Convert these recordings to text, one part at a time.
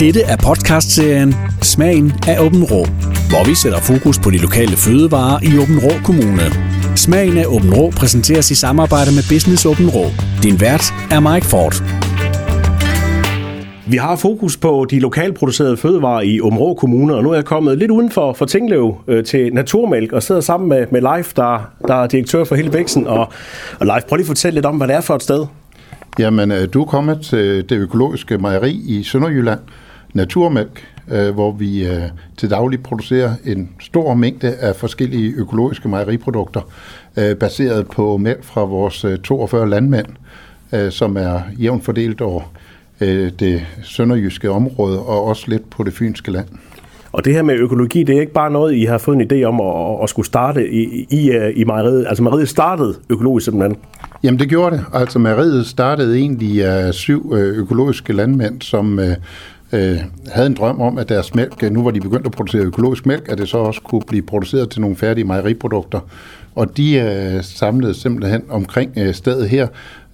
Dette er podcastserien Smagen af Åben Rå, hvor vi sætter fokus på de lokale fødevarer i Åben Rå Kommune. Smagen af Åben Rå præsenteres i samarbejde med Business Åben Rå. Din vært er Mike Ford. Vi har fokus på de lokalproducerede fødevarer i Områ Kommune, og nu er jeg kommet lidt uden for, for Tinglev øh, til Naturmælk og sidder sammen med, med Leif, der, der er direktør for hele Bæksen. Og, og Leif, prøv lige at fortælle lidt om, hvad det er for et sted. Jamen, øh, du er kommet til det økologiske mejeri i Sønderjylland, Naturmælk, øh, hvor vi øh, til daglig producerer en stor mængde af forskellige økologiske mejeriprodukter, baseret på mælk fra vores 42 landmænd, som er jævnt fordelt over det sønderjyske område og også lidt på det fynske land. Og det her med økologi, det er ikke bare noget, I har fået en idé om at, at skulle starte i, i, i mejeriet. Altså mejeriet startede økologisk simpelthen. Jamen det gjorde det. Altså mejeriet startede egentlig af syv økologiske landmænd, som øh, havde en drøm om, at deres mælk, øh, nu var de begyndt at producere økologisk mælk, at det så også kunne blive produceret til nogle færdige mejeriprodukter. Og de øh, samlede simpelthen omkring øh, stedet her.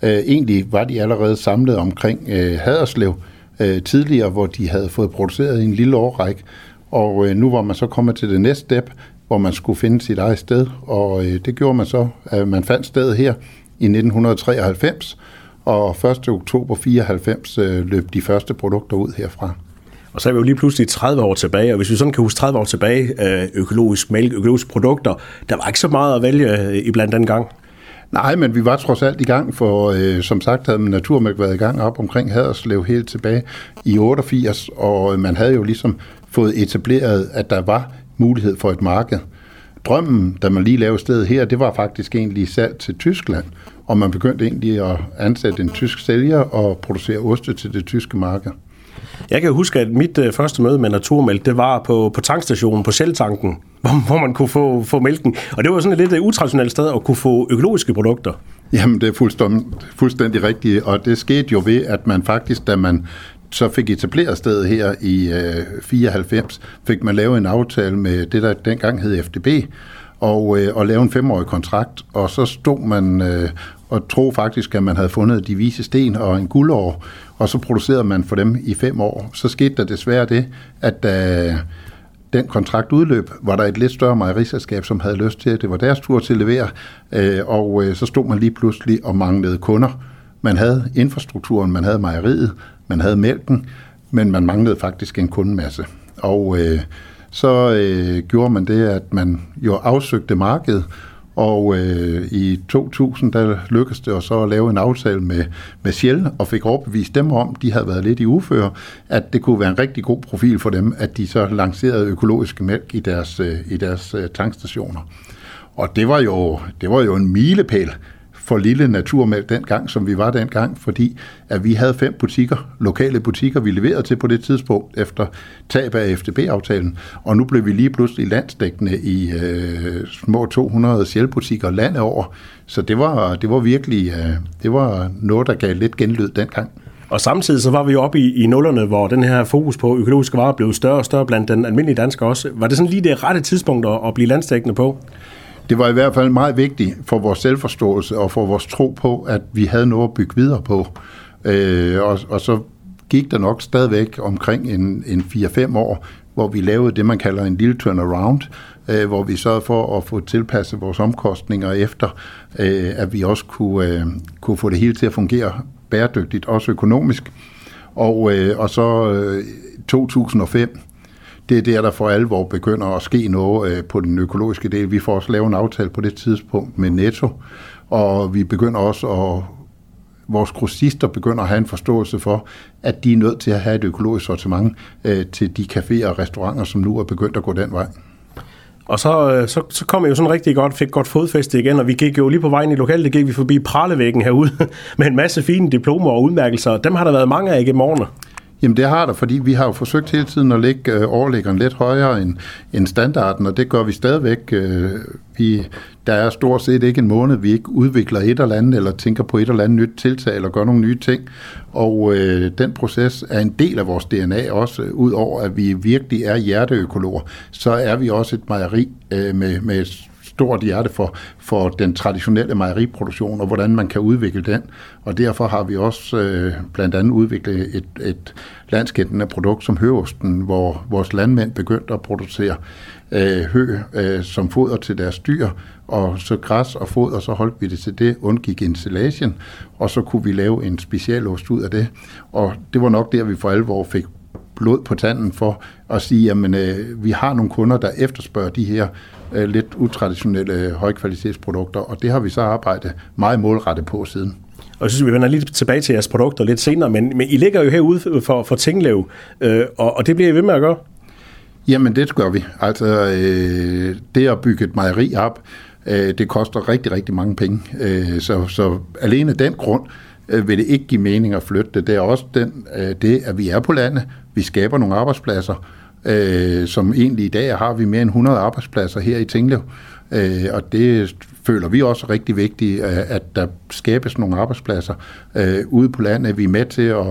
Øh, egentlig var de allerede samlet omkring øh, Haderslev øh, tidligere, hvor de havde fået produceret en lille årrække. Og øh, nu var man så kommet til det næste step, hvor man skulle finde sit eget sted. Og øh, det gjorde man så. at man fandt stedet her i 1993, og 1. oktober 94 øh, løb de første produkter ud herfra. Og så er vi jo lige pludselig 30 år tilbage, og hvis vi sådan kan huske 30 år tilbage, øh, økologisk mælk, økologiske produkter, der var ikke så meget at vælge øh, i blandt den gang. Nej, men vi var trods alt i gang, for øh, som sagt havde Naturmælk været i gang op omkring Haderslev helt tilbage i 88, og man havde jo ligesom fået etableret, at der var mulighed for et marked. Drømmen, da man lige lavede stedet her, det var faktisk egentlig salg til Tyskland, og man begyndte egentlig at ansætte en tysk sælger og producere oste til det tyske marked. Jeg kan huske, at mit øh, første møde med Naturmælk, det var på, på tankstationen på Shell-tanken, hvor, hvor man kunne få, få mælken. Og det var sådan et lidt utraditionelt sted at kunne få økologiske produkter. Jamen, det er fuldstændig, fuldstændig rigtigt, og det skete jo ved, at man faktisk, da man så fik etableret stedet her i øh, 94, fik man lavet en aftale med det, der dengang hed FDB, og, øh, og lave en femårig kontrakt, og så stod man øh, og tro faktisk, at man havde fundet de vise sten og en guldår, og så producerede man for dem i fem år. Så skete der desværre det, at da den kontrakt udløb, var der et lidt større mejeriselskab, som havde lyst til, at det var deres tur til at levere, øh, og øh, så stod man lige pludselig og manglede kunder. Man havde infrastrukturen, man havde mejeriet, man havde mælken, men man manglede faktisk en kundemasse. Og øh, så øh, gjorde man det, at man jo afsøgte markedet, og øh, i 2000, der lykkedes det os så at lave en aftale med, med Shell, og fik overbevist dem om, de havde været lidt i uføre, at det kunne være en rigtig god profil for dem, at de så lancerede økologisk mælk i deres, øh, i deres øh, tankstationer. Og det var jo, det var jo en milepæl for lille naturmælk dengang, som vi var dengang, fordi at vi havde fem butikker, lokale butikker, vi leverede til på det tidspunkt efter tab af FDB-aftalen, og nu blev vi lige pludselig landsdækkende i øh, små 200 sjælbutikker landet over, så det var, det var virkelig øh, det var noget, der gav lidt genlyd dengang. Og samtidig så var vi jo oppe i, i nullerne, hvor den her fokus på økologiske varer blev større og større blandt den almindelige dansker også. Var det sådan lige det rette tidspunkt at, at blive landstækkende på? Det var i hvert fald meget vigtigt for vores selvforståelse og for vores tro på, at vi havde noget at bygge videre på. Øh, og, og så gik der nok stadigvæk omkring en, en 4-5 år, hvor vi lavede det, man kalder en lille turnaround, øh, hvor vi sørgede for at få tilpasset vores omkostninger efter, øh, at vi også kunne, øh, kunne få det hele til at fungere bæredygtigt, også økonomisk. Og, øh, og så øh, 2005, det er der, der for alvor begynder at ske noget øh, på den økologiske del. Vi får også lavet en aftale på det tidspunkt med Netto, og vi begynder også at vores grossister begynder at have en forståelse for, at de er nødt til at have et økologisk sortiment øh, til de caféer og restauranter, som nu er begyndt at gå den vej. Og så, øh, så, så kom jeg jo sådan rigtig godt, fik godt fodfæste igen, og vi gik jo lige på vejen i lokalet, det gik vi forbi pralevæggen herude, med en masse fine diplomer og udmærkelser. Dem har der været mange af i morgen. Jamen det har der, fordi vi har jo forsøgt hele tiden at lægge øh, overlæggeren lidt højere end, end standarden, og det gør vi stadigvæk. Øh, vi, der er stort set ikke en måned, vi ikke udvikler et eller andet, eller tænker på et eller andet nyt tiltag, eller gør nogle nye ting. Og øh, den proces er en del af vores DNA også, øh, udover at vi virkelig er hjerteøkologer, så er vi også et mejeri øh, med, med stort hjerte for, for den traditionelle mejeriproduktion, og hvordan man kan udvikle den. Og derfor har vi også øh, blandt andet udviklet et, et landskendende produkt som høosten, hvor vores landmænd begyndte at producere øh, hø øh, som foder til deres dyr, og så græs og foder, så holdt vi det til det, undgik installationen, og så kunne vi lave en specialost ud af det. Og det var nok der, vi for alvor fik blod på tanden for at sige, jamen øh, vi har nogle kunder, der efterspørger de her øh, lidt utraditionelle øh, højkvalitetsprodukter, og det har vi så arbejdet meget målrettet på siden. Og jeg synes, vi vender lige tilbage til jeres produkter lidt senere, men, men I ligger jo herude for, for Tinglev, øh, og, og det bliver I ved med at gøre? Jamen, det gør vi. Altså, øh, det at bygge et mejeri op, øh, det koster rigtig, rigtig mange penge. Øh, så, så alene den grund øh, Øh, vil det ikke give mening at flytte det. Det er også den, øh, det, at vi er på landet. Vi skaber nogle arbejdspladser, øh, som egentlig i dag har vi mere end 100 arbejdspladser her i Tinglev. Øh, og det føler vi også rigtig vigtigt, øh, at der skabes nogle arbejdspladser øh, ude på landet. Vi er med til at,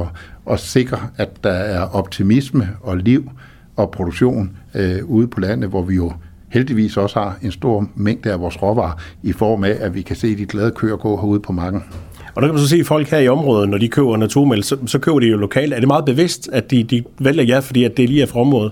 at sikre, at der er optimisme og liv og produktion øh, ude på landet, hvor vi jo heldigvis også har en stor mængde af vores råvarer i form af, at vi kan se de glade køer gå herude på marken. Og der kan man så se, at folk her i området, når de køber naturmælk, så, så køber de jo lokalt. Er det meget bevidst, at de, de vælger jer, fordi at det lige er fra området?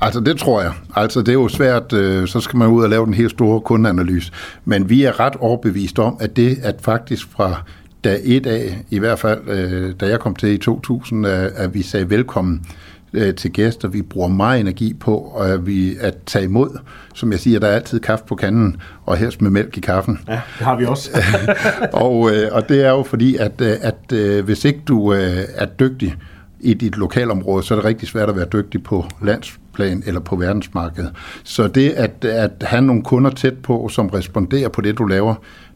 Altså det tror jeg. Altså det er jo svært, øh, så skal man ud og lave den helt store kundeanalyse. Men vi er ret overbevist om, at det at faktisk fra dag et af, i hvert fald øh, da jeg kom til i 2000, øh, at vi sagde velkommen øh, til gæster. Vi bruger meget energi på at, vi, at tage imod. Som jeg siger, der er altid kaffe på kanden, og helst med mælk i kaffen. Ja, det har vi også. og, øh, og det er jo fordi, at, øh, at øh, hvis ikke du øh, er dygtig i dit lokalområde, så er det rigtig svært at være dygtig på landsplan eller på verdensmarkedet. Så det at, at have nogle kunder tæt på, som responderer på det, du laver,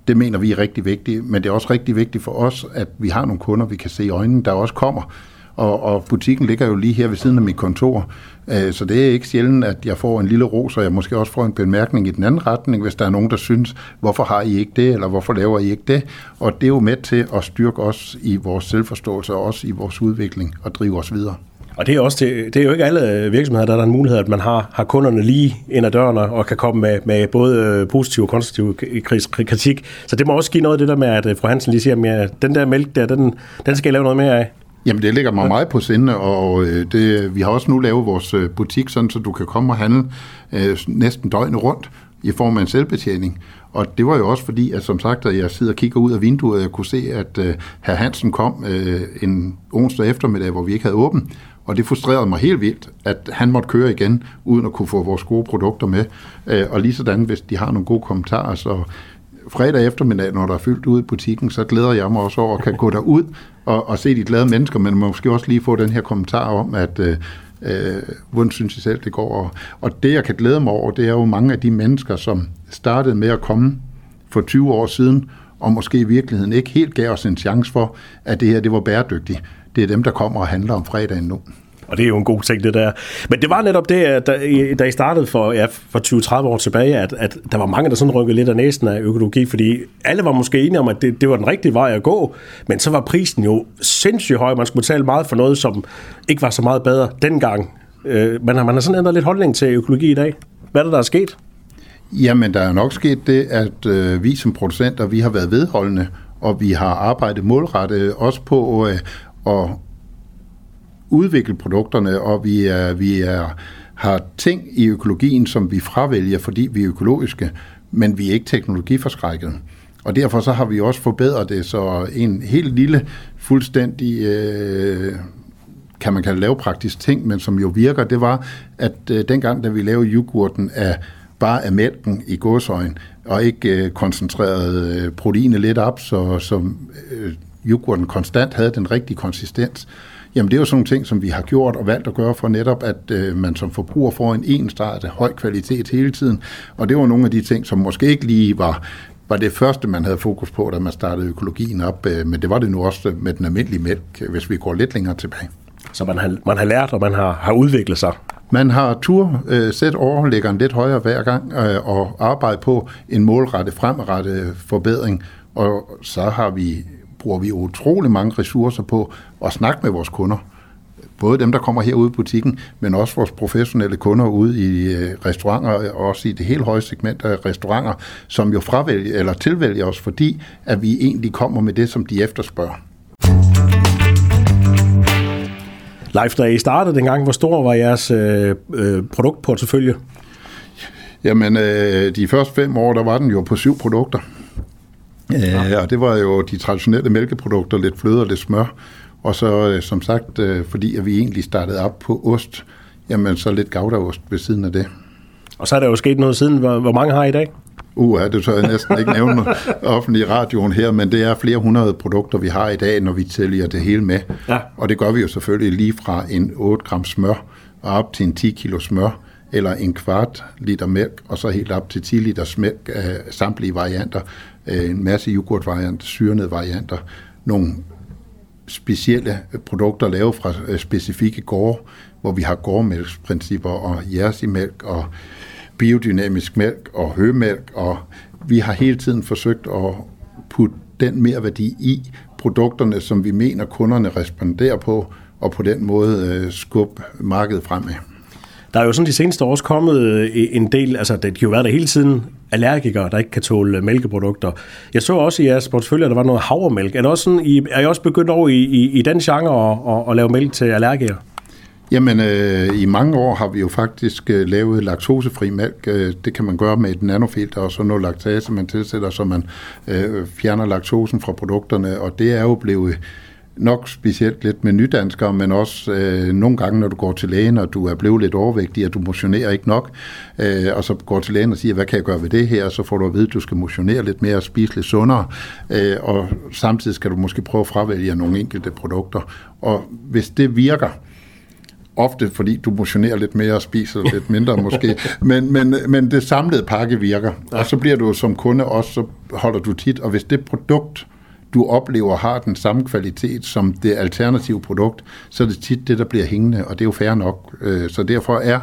det mener vi er rigtig vigtigt, men det er også rigtig vigtigt for os, at vi har nogle kunder, vi kan se i øjnene, der også kommer og, og butikken ligger jo lige her ved siden af mit kontor. Øh, så det er ikke sjældent, at jeg får en lille ros, og jeg måske også får en bemærkning i den anden retning, hvis der er nogen, der synes, hvorfor har I ikke det, eller hvorfor laver I ikke det? Og det er jo med til at styrke os i vores selvforståelse, og også i vores udvikling, og drive os videre. Og det er, også til, det er jo ikke alle virksomheder, der er en mulighed, at man har, har kunderne lige ind ad dørene og kan komme med, med både øh, positiv og konstruktiv kritik. Så det må også give noget af det der med, at øh, fru Hansen lige siger, at den der mælk der, den, den skal jeg lave noget mere af. Jamen, det ligger mig meget på sinde, og øh, det, vi har også nu lavet vores øh, butik, sådan så du kan komme og handle øh, næsten døgnet rundt i form af en selvbetjening. Og det var jo også fordi, at som sagt, at jeg sidder og kigger ud af vinduet, og jeg kunne se, at øh, herr Hansen kom øh, en onsdag eftermiddag, hvor vi ikke havde åben. Og det frustrerede mig helt vildt, at han måtte køre igen, uden at kunne få vores gode produkter med. Øh, og lige sådan, hvis de har nogle gode kommentarer, så fredag eftermiddag, når der er fyldt ud i butikken, så glæder jeg mig også over at kan gå derud og, og se de glade mennesker, men måske også lige få den her kommentar om, at øh, øh, hvordan synes I selv, det går. Og, og det, jeg kan glæde mig over, det er jo mange af de mennesker, som startede med at komme for 20 år siden, og måske i virkeligheden ikke helt gav os en chance for, at det her det var bæredygtigt. Det er dem, der kommer og handler om fredagen nu. Og det er jo en god ting, det der. Men det var netop det, at da I startede for, ja, for 20-30 år tilbage, at, at der var mange, der sådan rykkede lidt af næsten af økologi, fordi alle var måske enige om, at det, det var den rigtige vej at gå, men så var prisen jo sindssygt høj. Man skulle betale meget for noget, som ikke var så meget bedre dengang. Øh, man, har, man har sådan ændret lidt holdning til økologi i dag. Hvad er det, der er sket? Jamen, der er nok sket det, at øh, vi som producenter, vi har været vedholdende, og vi har arbejdet målrettet også på øh, at udvikle produkterne, og vi, er, vi er, har ting i økologien, som vi fravælger, fordi vi er økologiske, men vi er ikke teknologiforskrækket. Og derfor så har vi også forbedret det, så en helt lille, fuldstændig, øh, kan man kalde lavpraktisk ting, men som jo virker, det var, at øh, dengang, da vi lavede yoghurten af bare af mælken i godsøjen, og ikke øh, koncentreret øh, proteinet lidt op, så, så øh, yoghurten konstant havde den rigtige konsistens, Jamen det er jo sådan nogle ting, som vi har gjort og valgt at gøre for netop, at øh, man som forbruger får en ensartet høj kvalitet hele tiden. Og det var nogle af de ting, som måske ikke lige var var det første, man havde fokus på, da man startede økologien op, øh, men det var det nu også med den almindelige mælk, hvis vi går lidt længere tilbage. Så man har, man har lært, og man har, har udviklet sig? Man har tur øh, sæt overlæggeren lidt højere hver gang øh, og arbejde på en målrettet, fremrettet forbedring, og så har vi bruger vi utrolig mange ressourcer på at snakke med vores kunder. både dem, der kommer herude i butikken, men også vores professionelle kunder ude i øh, restauranter, og også i det helt høje segment af restauranter, som jo fravælger eller tilvælger os, fordi at vi egentlig kommer med det, som de efterspørger. Leif, da I startede dengang, hvor stor var jeres øh, øh, produktportefølje? Jamen, øh, de første fem år, der var den jo på syv produkter. Ja. Øh, og det var jo de traditionelle mælkeprodukter, lidt fløde og lidt smør. Og så, øh, som sagt, øh, fordi at vi egentlig startede op på ost, jamen så lidt goudaost ved siden af det. Og så er der jo sket noget siden. Hvor, hvor mange har I i dag? Uh, det tør jeg næsten ikke nævne offentlig i radioen her, men det er flere hundrede produkter, vi har i dag, når vi tæller det hele med. Ja. Og det gør vi jo selvfølgelig lige fra en 8 gram smør og op til en 10 kilo smør, eller en kvart liter mælk, og så helt op til 10 liter mælk af samtlige varianter. Øh, en masse yoghurtvarianter, syrnede varianter, nogle specielle produkter lavet fra øh, specifikke gårde, hvor vi har gårdmælksprincipper og jersimælk og biodynamisk mælk og hømælk, og vi har hele tiden forsøgt at putte den mere værdi i produkterne, som vi mener, kunderne responderer på, og på den måde øh, skubbe markedet fremad. Der er jo sådan de seneste år også kommet øh, en del, altså det kan jo være der hele tiden, allergikere, der ikke kan tåle øh, mælkeprodukter. Jeg så også i jeres portefølje, at der var noget havremælk. Er, det også sådan, I, er I også begyndt over i, i, i den genre at, at, at lave mælk til allergikere? Jamen, øh, i mange år har vi jo faktisk øh, lavet laktosefri mælk. Øh, det kan man gøre med et nanofilter og så noget laktase, man tilsætter, så man øh, fjerner laktosen fra produkterne, og det er jo blevet nok specielt lidt med nydanskere, men også øh, nogle gange, når du går til lægen, og du er blevet lidt overvægtig, og du motionerer ikke nok, øh, og så går til lægen og siger, hvad kan jeg gøre ved det her, så får du at vide, at du skal motionere lidt mere og spise lidt sundere, øh, og samtidig skal du måske prøve at fravælge nogle enkelte produkter. Og hvis det virker, ofte fordi du motionerer lidt mere og spiser lidt mindre måske, men, men, men det samlede pakke virker, og så bliver du som kunde også, så holder du tit, og hvis det produkt, du oplever har den samme kvalitet som det alternative produkt, så er det tit det, der bliver hængende, og det er jo fair nok. Øh, så derfor er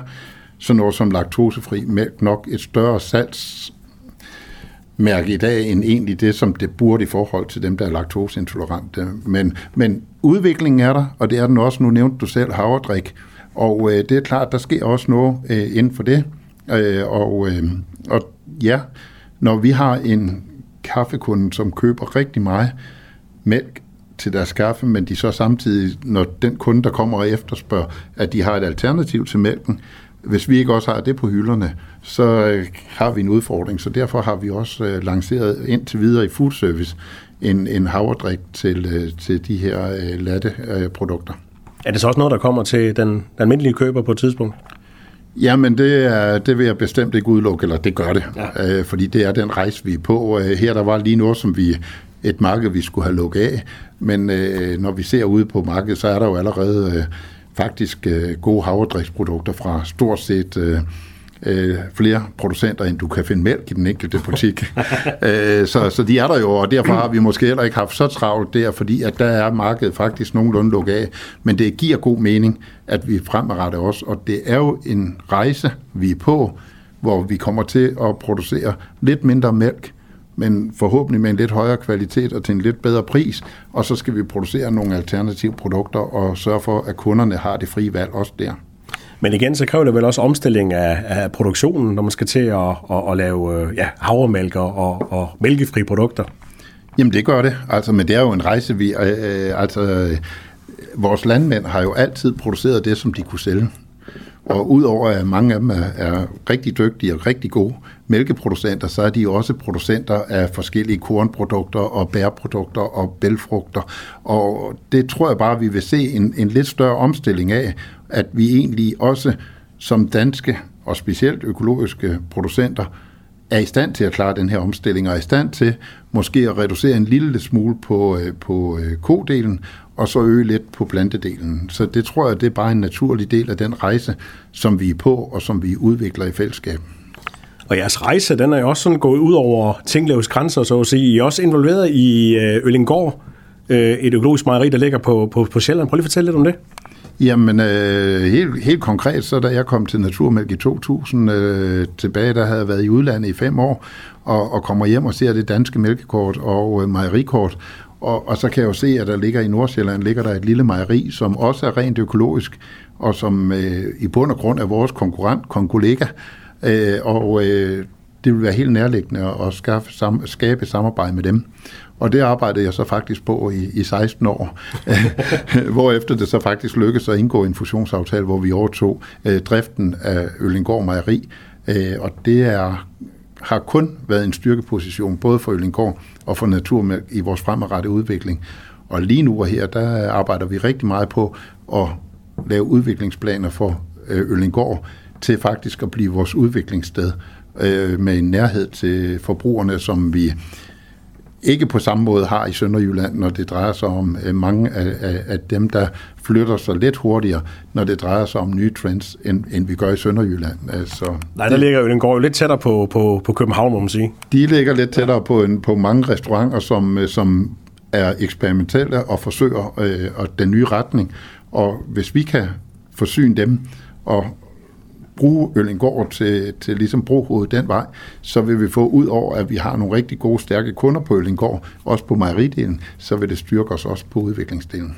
sådan noget som laktosefri mælk nok et større salgsmærke i dag, end egentlig det, som det burde i forhold til dem, der er laktoseintolerante. Men, men udviklingen er der, og det er den også. Nu nævnte du selv havredrik, og øh, det er klart, der sker også noget øh, inden for det. Øh, og, øh, og ja, når vi har en kaffekunden, som køber rigtig meget mælk til deres kaffe, men de så samtidig, når den kunde, der kommer og efterspørger, at de har et alternativ til mælken, hvis vi ikke også har det på hylderne, så øh, har vi en udfordring. Så derfor har vi også øh, lanceret indtil videre i food service en, en havredrik til, øh, til de her øh, latte øh, produkter. Er det så også noget, der kommer til den, den almindelige køber på et tidspunkt? Jamen, det, er, det vil jeg bestemt ikke udelukke, eller det gør det, ja. øh, fordi det er den rejse, vi er på. Øh, her der var lige noget, som vi et marked, vi skulle have lukket af, men øh, når vi ser ude på markedet, så er der jo allerede øh, faktisk øh, gode havredriftsprodukter fra stort set... Øh, øh, flere producenter, end du kan finde mælk i den enkelte butik. øh, så, så de er der jo, og derfor har vi måske heller ikke haft så travlt der, fordi at der er markedet faktisk nogenlunde lukket af. Men det giver god mening, at vi fremadretter os, og det er jo en rejse, vi er på, hvor vi kommer til at producere lidt mindre mælk, men forhåbentlig med en lidt højere kvalitet og til en lidt bedre pris, og så skal vi producere nogle alternative produkter og sørge for, at kunderne har det frie valg også der. Men igen, så kræver det vel også omstilling af, af produktionen, når man skal til at, at, at lave øh, ja, havremælk og, og mælkefri produkter. Jamen det gør det, altså, men det er jo en rejse, vi, øh, øh altså, øh, vores landmænd har jo altid produceret det, som de kunne sælge. Og udover at mange af dem er, er rigtig dygtige og rigtig gode mælkeproducenter, så er de også producenter af forskellige kornprodukter og bærprodukter og bælfrugter. Og det tror jeg bare, vi vil se en, en lidt større omstilling af, at vi egentlig også som danske og specielt økologiske producenter er i stand til at klare den her omstilling, og er i stand til måske at reducere en lille smule på, øh, på øh, kodelen, og så øge lidt på plantedelen. Så det tror jeg, det er bare en naturlig del af den rejse, som vi er på, og som vi udvikler i fællesskab. Og jeres rejse, den er jo også sådan gået ud over Tinglevs grænser, så at sige. I er også involveret i øh, Øllingård, et økologisk mejeri, der ligger på, på, på Sjælland. Prøv lige at fortælle lidt om det. Jamen, øh, helt, helt konkret, så da jeg kom til Naturmælk i 2000 øh, tilbage, der havde jeg været i udlandet i fem år, og, og kommer hjem og ser det danske mælkekort og øh, mejerikort, Og, og så kan jeg jo se, at der ligger i Nordsjælland ligger der et lille mejeri, som også er rent økologisk, og som øh, i bund og grund er vores konkurrent, konkollega. Øh, og øh, det vil være helt nærliggende at skaffe, sam, skabe samarbejde med dem. Og det arbejdede jeg så faktisk på i, i 16 år, hvor efter det så faktisk lykkedes at indgå en fusionsaftale, hvor vi overtog øh, driften af Øllingård Mejeri. Øh, og det er, har kun været en styrkeposition, både for Øllingård og for Naturmælk i vores fremadrettede udvikling. Og lige nu og her, der arbejder vi rigtig meget på at lave udviklingsplaner for øh, Øllingård til faktisk at blive vores udviklingssted øh, med en nærhed til forbrugerne, som vi ikke på samme måde har i Sønderjylland, når det drejer sig om øh, mange af, af, af dem, der flytter sig lidt hurtigere, når det drejer sig om nye trends, end, end vi gør i Sønderjylland. Altså, Nej, der det, ligger jo, den går jo lidt tættere på, på, på København, må man sige. De ligger lidt tættere på, en, på mange restauranter, som, øh, som er eksperimentelle og forsøger øh, og den nye retning. Og hvis vi kan forsyne dem og bruge Øllingård til, til ligesom brohovedet den vej, så vil vi få ud over, at vi har nogle rigtig gode, stærke kunder på Øllingård, også på mejeridelen, så vil det styrke os også på udviklingsdelen.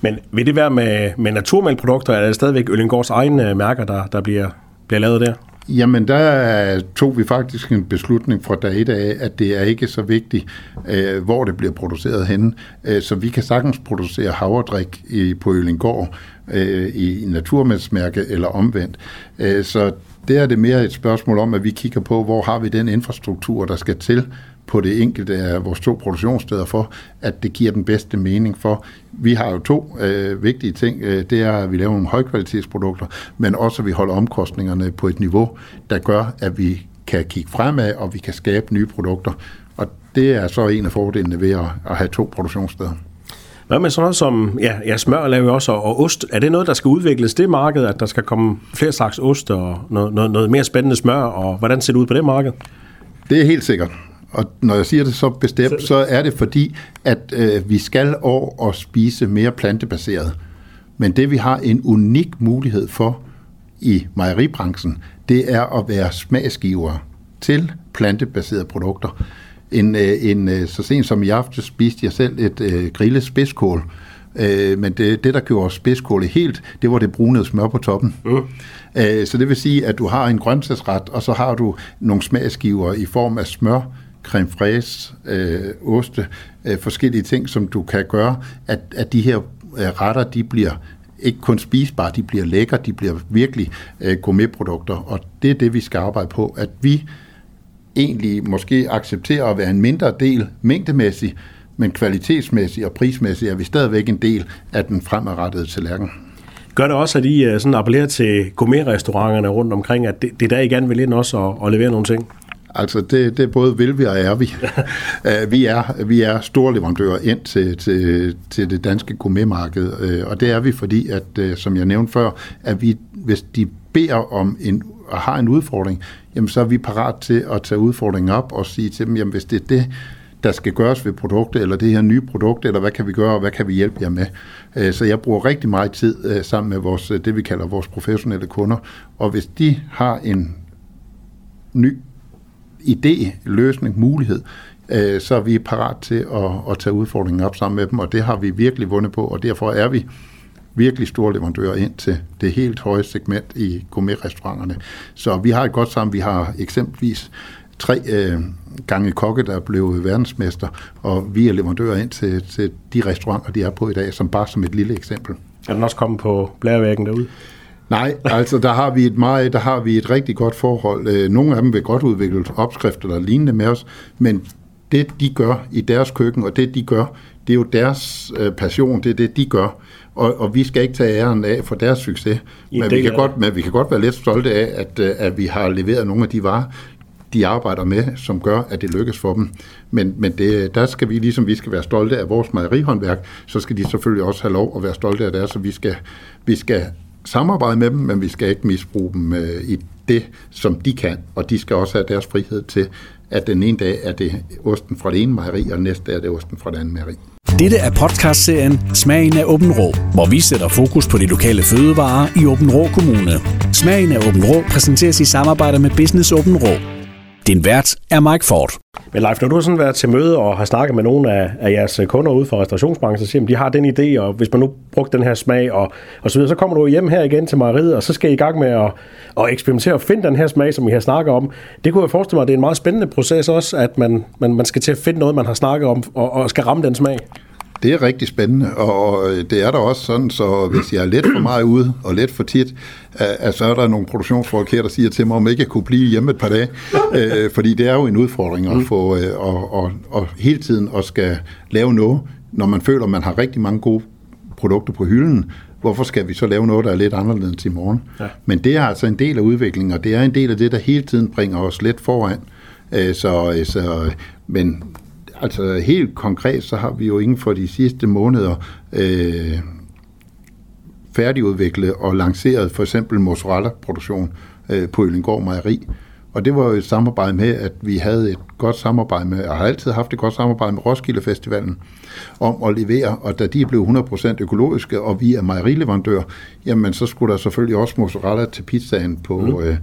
Men vil det være med, med naturmælkprodukter, eller er det stadigvæk Øllingårds egne mærker, der, der bliver, bliver lavet der? Jamen, der tog vi faktisk en beslutning fra dag et af, at det er ikke så vigtigt, øh, hvor det bliver produceret henne. Øh, så vi kan sagtens producere havredrik i, på Øllingård øh, i naturmændsmærke eller omvendt. Øh, så det er det mere et spørgsmål om, at vi kigger på, hvor har vi den infrastruktur, der skal til på det enkelte af vores to produktionssteder for, at det giver den bedste mening for. Vi har jo to øh, vigtige ting. Øh, det er, at vi laver nogle højkvalitetsprodukter, men også at vi holder omkostningerne på et niveau, der gør, at vi kan kigge fremad, og vi kan skabe nye produkter. Og det er så en af fordelene ved at, at have to produktionssteder. Hvad med sådan noget som ja, ja, smør laver vi også, og, og ost? Er det noget, der skal udvikles, det marked, at der skal komme flere slags ost og noget, noget, noget mere spændende smør, og hvordan ser det ud på det marked? Det er helt sikkert. Og når jeg siger det så bestemt, så er det fordi, at øh, vi skal over og spise mere plantebaseret. Men det vi har en unik mulighed for i mejeribranchen, det er at være smagsgiver til plantebaserede produkter. En, øh, en, øh, så sent som i aften spiste jeg selv et øh, grillet spidskål, øh, men det, det, der gjorde spidskålet helt, det var det brunede smør på toppen. Mm. Øh, så det vil sige, at du har en grøntsagsret, og så har du nogle smagsgiver i form af smør, creme fraise, øh, oste, øh, forskellige ting, som du kan gøre, at, at de her øh, retter, de bliver ikke kun spisbare, de bliver lækre, de bliver virkelig øh, gourmetprodukter, og det er det, vi skal arbejde på, at vi egentlig måske accepterer at være en mindre del mængdemæssigt, men kvalitetsmæssigt og prismæssigt er vi stadigvæk en del af den fremadrettede tallerken. Gør det også, at I øh, sådan appellerer til gourmetrestauranterne rundt omkring, at det, det er der, I gerne vil ind også og, og levere nogle ting? Altså, det, det både vil vi og er vi. Øh, vi er, vi er store leverandører ind til, til, til det danske gourmetmarked, øh, og det er vi, fordi, at, som jeg nævnte før, at vi, hvis de beder om en, og har en udfordring, jamen så er vi parat til at tage udfordringen op og sige til dem, jamen hvis det er det, der skal gøres ved produktet, eller det her nye produkt, eller hvad kan vi gøre, og hvad kan vi hjælpe jer med. Øh, så jeg bruger rigtig meget tid øh, sammen med vores, det, vi kalder vores professionelle kunder, og hvis de har en ny idé, løsning, mulighed, øh, så er vi parat til at, at tage udfordringen op sammen med dem, og det har vi virkelig vundet på, og derfor er vi virkelig store leverandører ind til det helt høje segment i gourmetrestauranterne. Så vi har et godt sammen. Vi har eksempelvis tre øh, gange kokke, der er blevet verdensmester, og vi er leverandører ind til, til de restauranter, de er på i dag, som bare som et lille eksempel. Er den også kommet på blærevæggen derude? Nej, altså der har vi et meget, der har vi et rigtig godt forhold. Øh, nogle af dem vil godt udvikle opskrifter der lignende med os, men det de gør i deres køkken, og det de gør, det er jo deres øh, passion, det er det de gør og, og vi skal ikke tage æren af for deres succes. Men vi, kan godt, men vi kan godt være lidt stolte af, at, øh, at vi har leveret nogle af de varer, de arbejder med, som gør, at det lykkes for dem. Men, men det, der skal vi, ligesom vi skal være stolte af vores mejerihåndværk, så skal de selvfølgelig også have lov at være stolte af det, så vi skal, vi skal samarbejde med dem, men vi skal ikke misbruge dem øh, i det, som de kan, og de skal også have deres frihed til, at den ene dag er det osten fra det ene mejeri, og næste dag er det osten fra det andet mejeri. Dette er podcastserien Smagen af Åben Rå, hvor vi sætter fokus på de lokale fødevarer i Åben Rå Kommune. Smagen af Åben Rå præsenteres i samarbejde med Business Åben Rå. Din vært er Mike Ford. Men Leif, når du har sådan været til møde og har snakket med nogle af, af jeres kunder ude fra restaurationsbranchen, så siger de, de har den idé, og hvis man nu brugte den her smag og, og så videre, så kommer du hjem her igen til mejeriet, og så skal I i gang med at, at eksperimentere og finde den her smag, som vi har snakket om. Det kunne jeg forestille mig, at det er en meget spændende proces også, at man, man, man skal til at finde noget, man har snakket om, og, og skal ramme den smag. Det er rigtig spændende, og det er der også sådan, så hvis jeg er lidt for meget ude og lidt for tit, at så er der nogle produktionsfolk her, der siger til mig, om ikke jeg kunne blive hjemme et par dage, øh, fordi det er jo en udfordring at mm. få øh, og, og, og hele tiden at skal lave noget, når man føler, at man har rigtig mange gode produkter på hylden, hvorfor skal vi så lave noget, der er lidt anderledes i morgen? Ja. Men det er altså en del af udviklingen, og det er en del af det, der hele tiden bringer os lidt foran. Øh, så, så, men altså helt konkret, så har vi jo inden for de sidste måneder øh, færdigudviklet og lanceret for eksempel mozzarella-produktion øh, på Øllingård Mejeri. Og det var jo et samarbejde med, at vi havde et godt samarbejde med, og har altid haft et godt samarbejde med Roskilde Festivalen om at levere, og da de blev 100% økologiske, og vi er mejerileverandør, jamen så skulle der selvfølgelig også mozzarella til pizzaen på, mm. øh,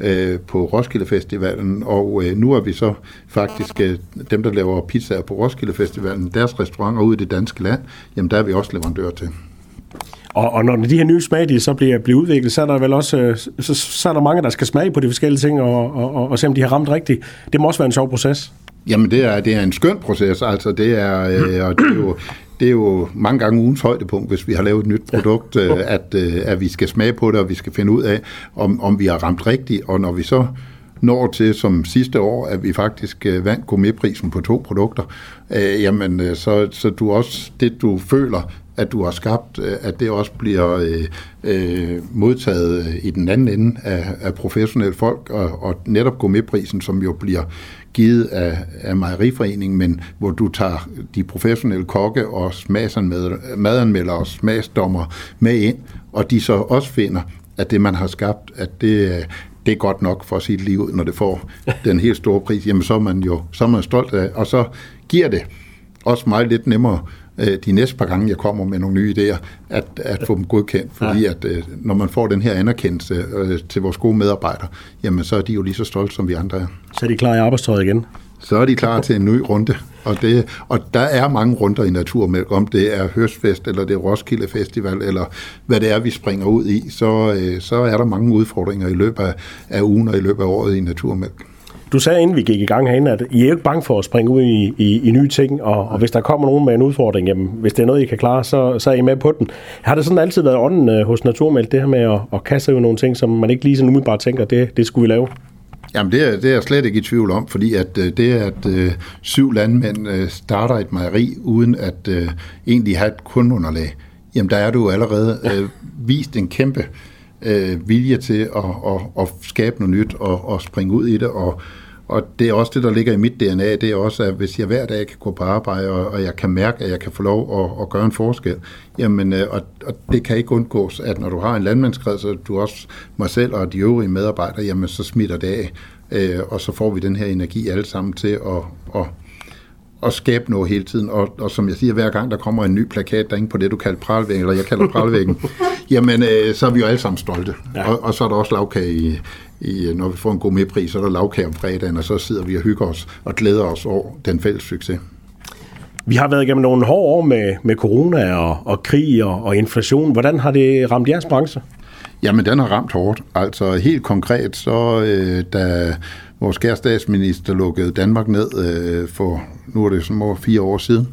øh, på Roskilde Festivalen, og øh, nu er vi så faktisk øh, dem, der laver pizzaer på Roskilde Festivalen, deres restauranter ude i det danske land, jamen der er vi også leverandør til. Og, og når de her nye smag de så bliver, bliver udviklet, så er der vel også øh, så, så er der mange, der skal smage på de forskellige ting, og, og, og, og se om de har ramt rigtigt. Det må også være en sjov proces. Jamen, det er, det er en skøn proces. Altså, det er, øh, og det er jo, det er jo mange gange ugens højdepunkt, hvis vi har lavet et nyt produkt, øh, at, øh, at vi skal smage på det, og vi skal finde ud af, om, om vi har ramt rigtigt. Og når vi så når til som sidste år, at vi faktisk øh, vandt gourmetprisen på to produkter, øh, jamen øh, så, så du også det, du føler, at du har skabt, øh, at det også bliver øh, øh, modtaget i den anden ende af, af professionelle folk, og, og netop gourmetprisen, som jo bliver givet af, af mejeriforeningen, men hvor du tager de professionelle kokke og madanmeldere og smagsdommer med ind, og de så også finder, at det, man har skabt, at det, det er godt nok for sit liv når det får den helt store pris, jamen så er man jo så er man stolt af, og så giver det også meget lidt nemmere øh, de næste par gange, jeg kommer med nogle nye idéer, at, at få dem godkendt. Fordi at øh, når man får den her anerkendelse øh, til vores gode medarbejdere, jamen så er de jo lige så stolte, som vi andre er. Så er de klar i arbejdstøjet igen? Så er de klar til en ny runde. Og, det, og der er mange runder i Naturmælk, om det er Høstfest, eller det er Roskilde Festival, eller hvad det er, vi springer ud i, så, øh, så er der mange udfordringer i løbet af, af ugen og i løbet af året i Naturmælk. Du sagde, inden vi gik i gang herinde, at I er ikke bange for at springe ud i, i, i nye ting, og, og hvis der kommer nogen med en udfordring, jamen, hvis det er noget, I kan klare, så, så er I med på den. Har det sådan altid været ånden øh, hos Naturmælk, det her med at, at kaste ud nogle ting, som man ikke lige sådan umiddelbart tænker, det, det skulle vi lave? Jamen det er, det er jeg slet ikke i tvivl om, fordi at øh, det at øh, syv landmænd øh, starter et mejeri uden at øh, egentlig have et kundeunderlag, jamen der er du allerede øh, vist en kæmpe øh, vilje til at, at, at skabe noget nyt og, og springe ud i det, og og det er også det, der ligger i mit DNA, det er også, at hvis jeg hver dag kan gå på arbejde, og, og jeg kan mærke, at jeg kan få lov at, at gøre en forskel, jamen, øh, og, og det kan ikke undgås, at når du har en landmandskreds, så du også mig selv og de øvrige medarbejdere, jamen så smitter det af, øh, og så får vi den her energi alle sammen til at, at at skabe noget hele tiden. Og, og som jeg siger, hver gang der kommer en ny plakat, der er på det, du kalder pralvæggen, eller jeg kalder pralvæggen, jamen øh, så er vi jo alle sammen stolte. Ja. Og, og så er der også lavkage i, i, når vi får en god medpris, så er der lavkage om fredagen, og så sidder vi og hygger os og glæder os over den fælles succes. Vi har været igennem nogle hårde år med, med corona og, og krig og, og inflation. Hvordan har det ramt jeres branche? Jamen, den har ramt hårdt. Altså helt konkret, så øh, da vores kære statsminister lukkede Danmark ned øh, for, nu er det sådan over fire år siden,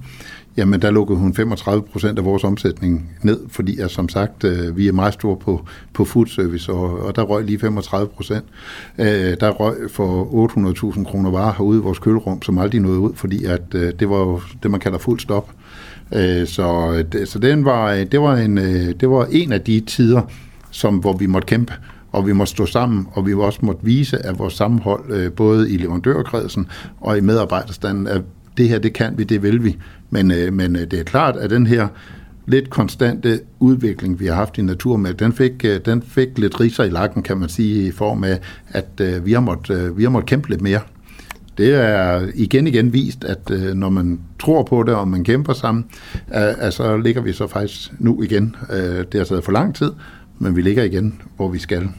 jamen der lukkede hun 35 procent af vores omsætning ned, fordi at, som sagt, øh, vi er meget store på, på food service, og, og der røg lige 35 procent. Øh, der røg for 800.000 kroner varer herude i vores kølerum, som aldrig nåede ud, fordi at øh, det var jo det, man kalder fuld stop. Øh, så øh, så den var, øh, det, var en, øh, det var en af de tider, som, hvor vi måtte kæmpe og vi må stå sammen, og vi også måtte vise, at vores sammenhold, både i leverandørkredsen og i medarbejderstanden, at det her, det kan vi, det vil vi. Men, øh, men øh, det er klart, at den her lidt konstante udvikling, vi har haft i naturmad, den fik, øh, den fik lidt riser i lakken, kan man sige, i form af, at øh, vi har måttet, vi har måttet kæmpe lidt mere. Det er igen igen vist, at når man tror på det, og man kæmper sammen, at, så ligger vi så faktisk nu igen. det har taget for lang tid, men vi ligger igen, hvor vi skal.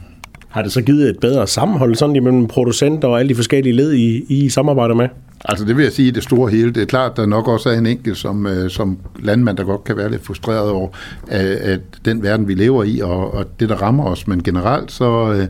Har det så givet et bedre sammenhold sådan imellem producenter og alle de forskellige led, I, I samarbejder med? Altså det vil jeg sige i det store hele. Det er klart, der nok også er en enkelt som, øh, som landmand, der godt kan være lidt frustreret over at, at den verden, vi lever i, og, og det, der rammer os. Men generelt så... Øh,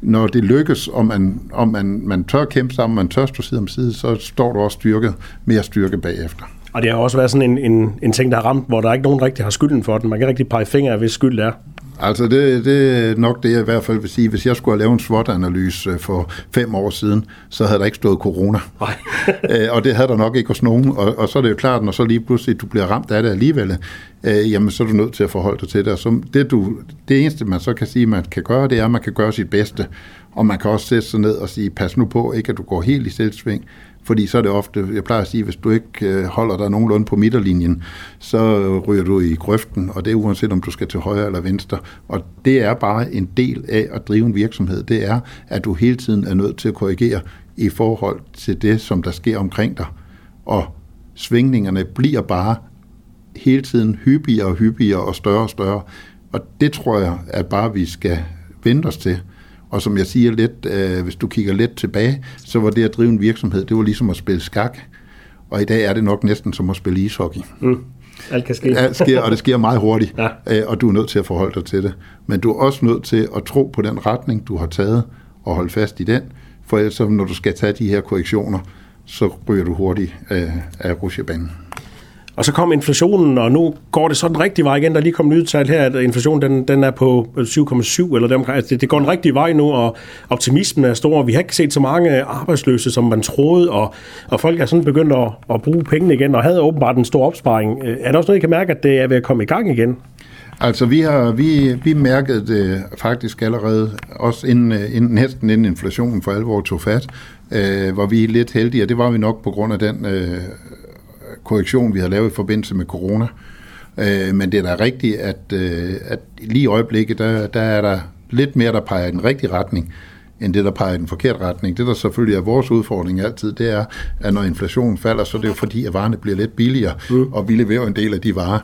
når det lykkes, og man, og man, man tør kæmpe sammen, man tør stå side om side, så står du også styrke, mere styrke bagefter. Og det har også været sådan en, en, en ting, der har ramt, hvor der ikke nogen rigtig har skylden for den. Man kan rigtig pege fingre af, hvis skyld det er. Altså det, det er nok det, jeg i hvert fald vil sige. Hvis jeg skulle have lavet en SWOT-analyse for fem år siden, så havde der ikke stået corona. Øh, og det havde der nok ikke hos nogen. Og, og så er det jo klart, når så lige pludselig du bliver ramt af det alligevel, øh, jamen så er du nødt til at forholde dig til det. Og så det, du, det eneste, man så kan sige, man kan gøre, det er, at man kan gøre sit bedste. Og man kan også sætte sig ned og sige, pas nu på, ikke at du går helt i selvsving, fordi så er det ofte, jeg plejer at sige, hvis du ikke øh, holder dig nogenlunde på midterlinjen, så ryger du i grøften, og det er uanset om du skal til højre eller venstre. Og det er bare en del af at drive en virksomhed. Det er, at du hele tiden er nødt til at korrigere i forhold til det, som der sker omkring dig. Og svingningerne bliver bare hele tiden hyppigere og hyppigere og større og større. Og det tror jeg, at bare vi skal vente os til. Og som jeg siger lidt, øh, hvis du kigger lidt tilbage, så var det at drive en virksomhed, det var ligesom at spille skak. Og i dag er det nok næsten som at spille ishockey. Mm. Alt kan ske. Alt sker, og det sker meget hurtigt, ja. øh, og du er nødt til at forholde dig til det. Men du er også nødt til at tro på den retning, du har taget, og holde fast i den. For ellers, når du skal tage de her korrektioner, så ryger du hurtigt øh, af rusjebanen. Og så kom inflationen, og nu går det så den rigtige vej igen. Der er lige kommet nye tal her, at inflationen den, den er på 7,7 eller dem. Altså det, det går den rigtige vej nu, og optimismen er stor. Vi har ikke set så mange arbejdsløse, som man troede, og, og folk er sådan begyndt at, at bruge pengene igen, og havde åbenbart en stor opsparing. Øh, er der også noget, I kan mærke, at det er ved at komme i gang igen? Altså, vi har vi, vi mærkede det faktisk allerede, også inden, øh, inden, næsten inden inflationen for alvor tog fat, øh, var vi lidt heldige, og det var vi nok på grund af den øh, korrektion, vi har lavet i forbindelse med corona. Øh, men det er da rigtigt, at, øh, at lige i øjeblikket, der, der er der lidt mere, der peger i den rigtige retning, end det, der peger i den forkerte retning. Det, der selvfølgelig er vores udfordring altid, det er, at når inflationen falder, så er det jo fordi, at varerne bliver lidt billigere, mm. og vi leverer en del af de varer.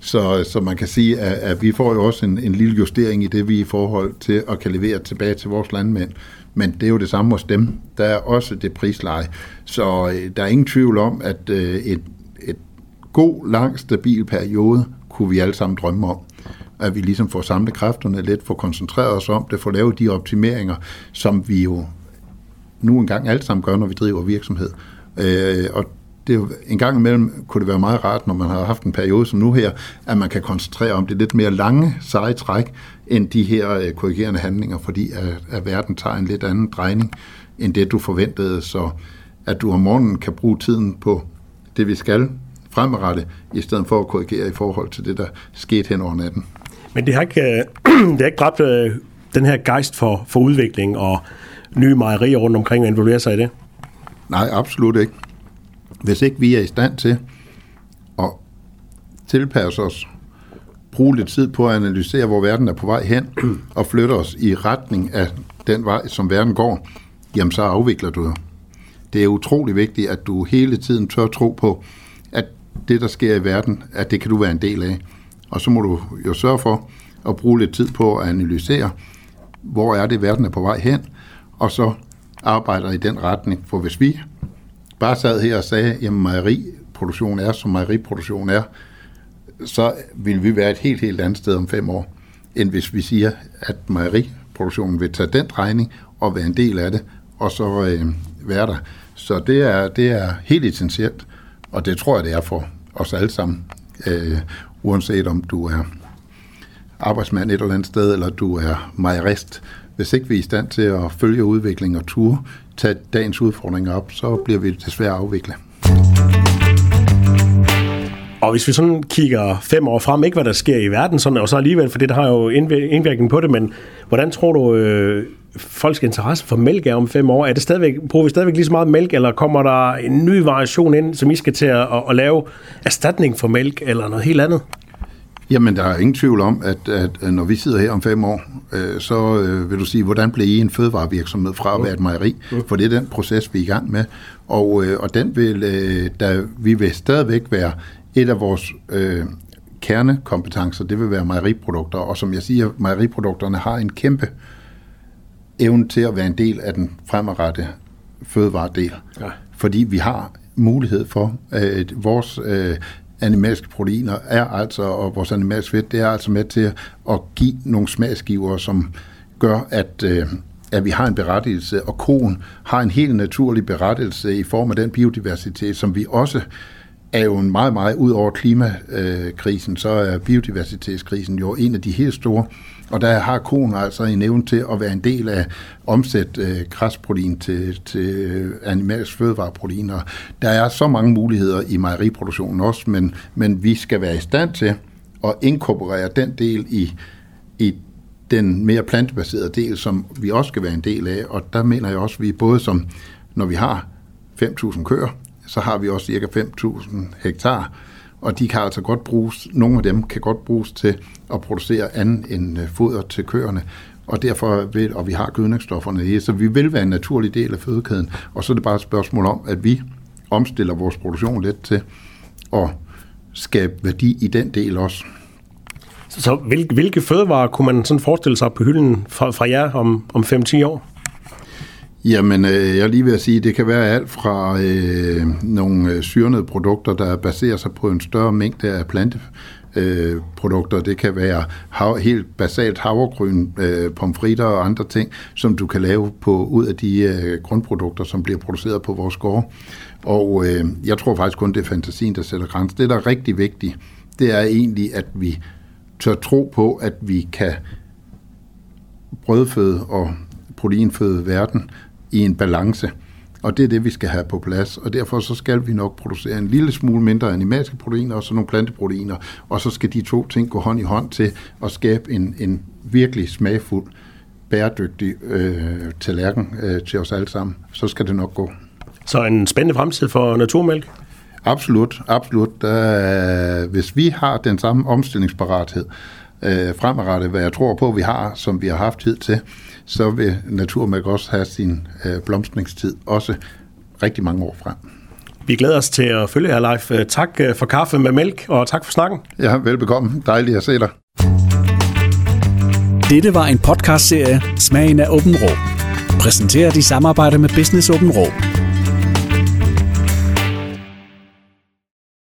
Så, så man kan sige, at, at vi får jo også en, en lille justering i det, vi er i forhold til at kan levere tilbage til vores landmænd. Men det er jo det samme hos dem. Der er også det prisleje. Så øh, der er ingen tvivl om, at øh, et, god, lang, stabil periode kunne vi alle sammen drømme om. At vi ligesom får samlet kræfterne lidt, får koncentreret os om det, får lavet de optimeringer, som vi jo nu engang alle sammen gør, når vi driver virksomhed. Øh, og det en gang imellem kunne det være meget rart, når man har haft en periode som nu her, at man kan koncentrere om det lidt mere lange, seje træk, end de her øh, korrigerende handlinger, fordi at, at verden tager en lidt anden drejning, end det du forventede. Så at du om morgenen kan bruge tiden på det, vi skal, fremadrettet, i stedet for at korrigere i forhold til det, der skete hen over natten. Men det har ikke, øh, det har ikke dræbt øh, den her gejst for, for udvikling og nye mejerier rundt omkring og involvere sig i det? Nej, absolut ikke. Hvis ikke vi er i stand til at tilpasse os, bruge lidt tid på at analysere, hvor verden er på vej hen, og flytte os i retning af den vej, som verden går, jamen så afvikler du det. er utrolig vigtigt, at du hele tiden tør tro på, at det, der sker i verden, at det kan du være en del af. Og så må du jo sørge for at bruge lidt tid på at analysere, hvor er det, verden er på vej hen, og så arbejder i den retning. For hvis vi bare sad her og sagde, at mejeriproduktion er, som mejeriproduktion er, så vil vi være et helt, helt andet sted om fem år, end hvis vi siger, at mejeriproduktionen vil tage den regning og være en del af det, og så øh, være der. Så det er, det er helt essentielt, og det tror jeg, det er for os alle sammen, øh, uanset om du er arbejdsmand et eller andet sted, eller du er majorist. Hvis ikke vi er i stand til at følge udviklingen og ture, tage dagens udfordringer op, så bliver vi desværre afviklet. Og hvis vi sådan kigger fem år frem, ikke hvad der sker i verden, sådan, og så alligevel, for det der har jo indvirkning på det, men hvordan tror du, øh, folks interesse for mælk er om fem år? Er det stadigvæk, bruger vi stadigvæk lige så meget mælk, eller kommer der en ny variation ind, som I skal til at, at, lave erstatning for mælk, eller noget helt andet? Jamen, der er ingen tvivl om, at, at når vi sidder her om fem år, øh, så øh, vil du sige, hvordan bliver I en fødevarevirksomhed fra at være et mejeri? Mm. For det er den proces, vi er i gang med. Og, øh, og den vil, øh, der, vi vil stadigvæk være et af vores øh, kernekompetencer, det vil være mejeriprodukter. Og som jeg siger, mejeriprodukterne har en kæmpe evnen til at være en del af den fremadrettede fødevaredel. Ja. Fordi vi har mulighed for, at vores øh, animalske proteiner er altså, og vores animalske fedt, det er altså med til at give nogle smagsgiver, som gør, at, øh, at vi har en berettigelse, og koen har en helt naturlig berettigelse i form af den biodiversitet, som vi også er jo en meget, meget ud over klimakrisen, så er biodiversitetskrisen jo en af de helt store. Og der har konen altså en evne til at være en del af omsæt øh, græsprotein til, til øh, animalsk fødevareproteiner. Der er så mange muligheder i mejeriproduktionen også, men, men vi skal være i stand til at inkorporere den del i, i den mere plantebaserede del, som vi også skal være en del af. Og der mener jeg også, at vi både som, når vi har 5.000 køer, så har vi også cirka 5.000 hektar, og de kan altså godt bruges, nogle af dem kan godt bruges til at producere andet end øh, foder til køerne, og derfor vil, og vi har gødningsstofferne i, så vi vil være en naturlig del af fødekæden, og så er det bare et spørgsmål om, at vi omstiller vores produktion lidt til at skabe værdi i den del også. Så hvilke, hvilke fødevarer kunne man sådan forestille sig på hylden fra, fra jer om, om 5-10 år? Jamen, øh, jeg er lige ved at sige, at det kan være alt fra øh, nogle øh, syrnede produkter, der baserer sig på en større mængde af planteprodukter. Øh, det kan være hav, helt basalt havregryn, øh, pomfritter og andre ting, som du kan lave på ud af de øh, grundprodukter, som bliver produceret på vores gård. Og øh, jeg tror faktisk kun, det er fantasien, der sætter grænser. Det, der er rigtig vigtigt, det er egentlig, at vi tør tro på, at vi kan brødføde og proteinføde verden i en balance. Og det er det, vi skal have på plads. Og derfor så skal vi nok producere en lille smule mindre animalske proteiner og så nogle planteproteiner. Og så skal de to ting gå hånd i hånd til at skabe en, en virkelig smagfuld, bæredygtig øh, tallerken øh, til os alle sammen. Så skal det nok gå. Så en spændende fremtid for naturmælk? Absolut, absolut. Uh, hvis vi har den samme omstillingsparathed uh, fremadrettet, hvad jeg tror på, vi har, som vi har haft tid til, så vil naturmælk også have sin uh, blomstringstid også rigtig mange år frem. Vi glæder os til at følge jer live. Tak for kaffe med mælk, og tak for snakken. Ja, velbekomme. Dejligt at se dig. Dette var en podcastserie Smagen af Åben Rå. Præsenteret i samarbejde med Business Åben Rå.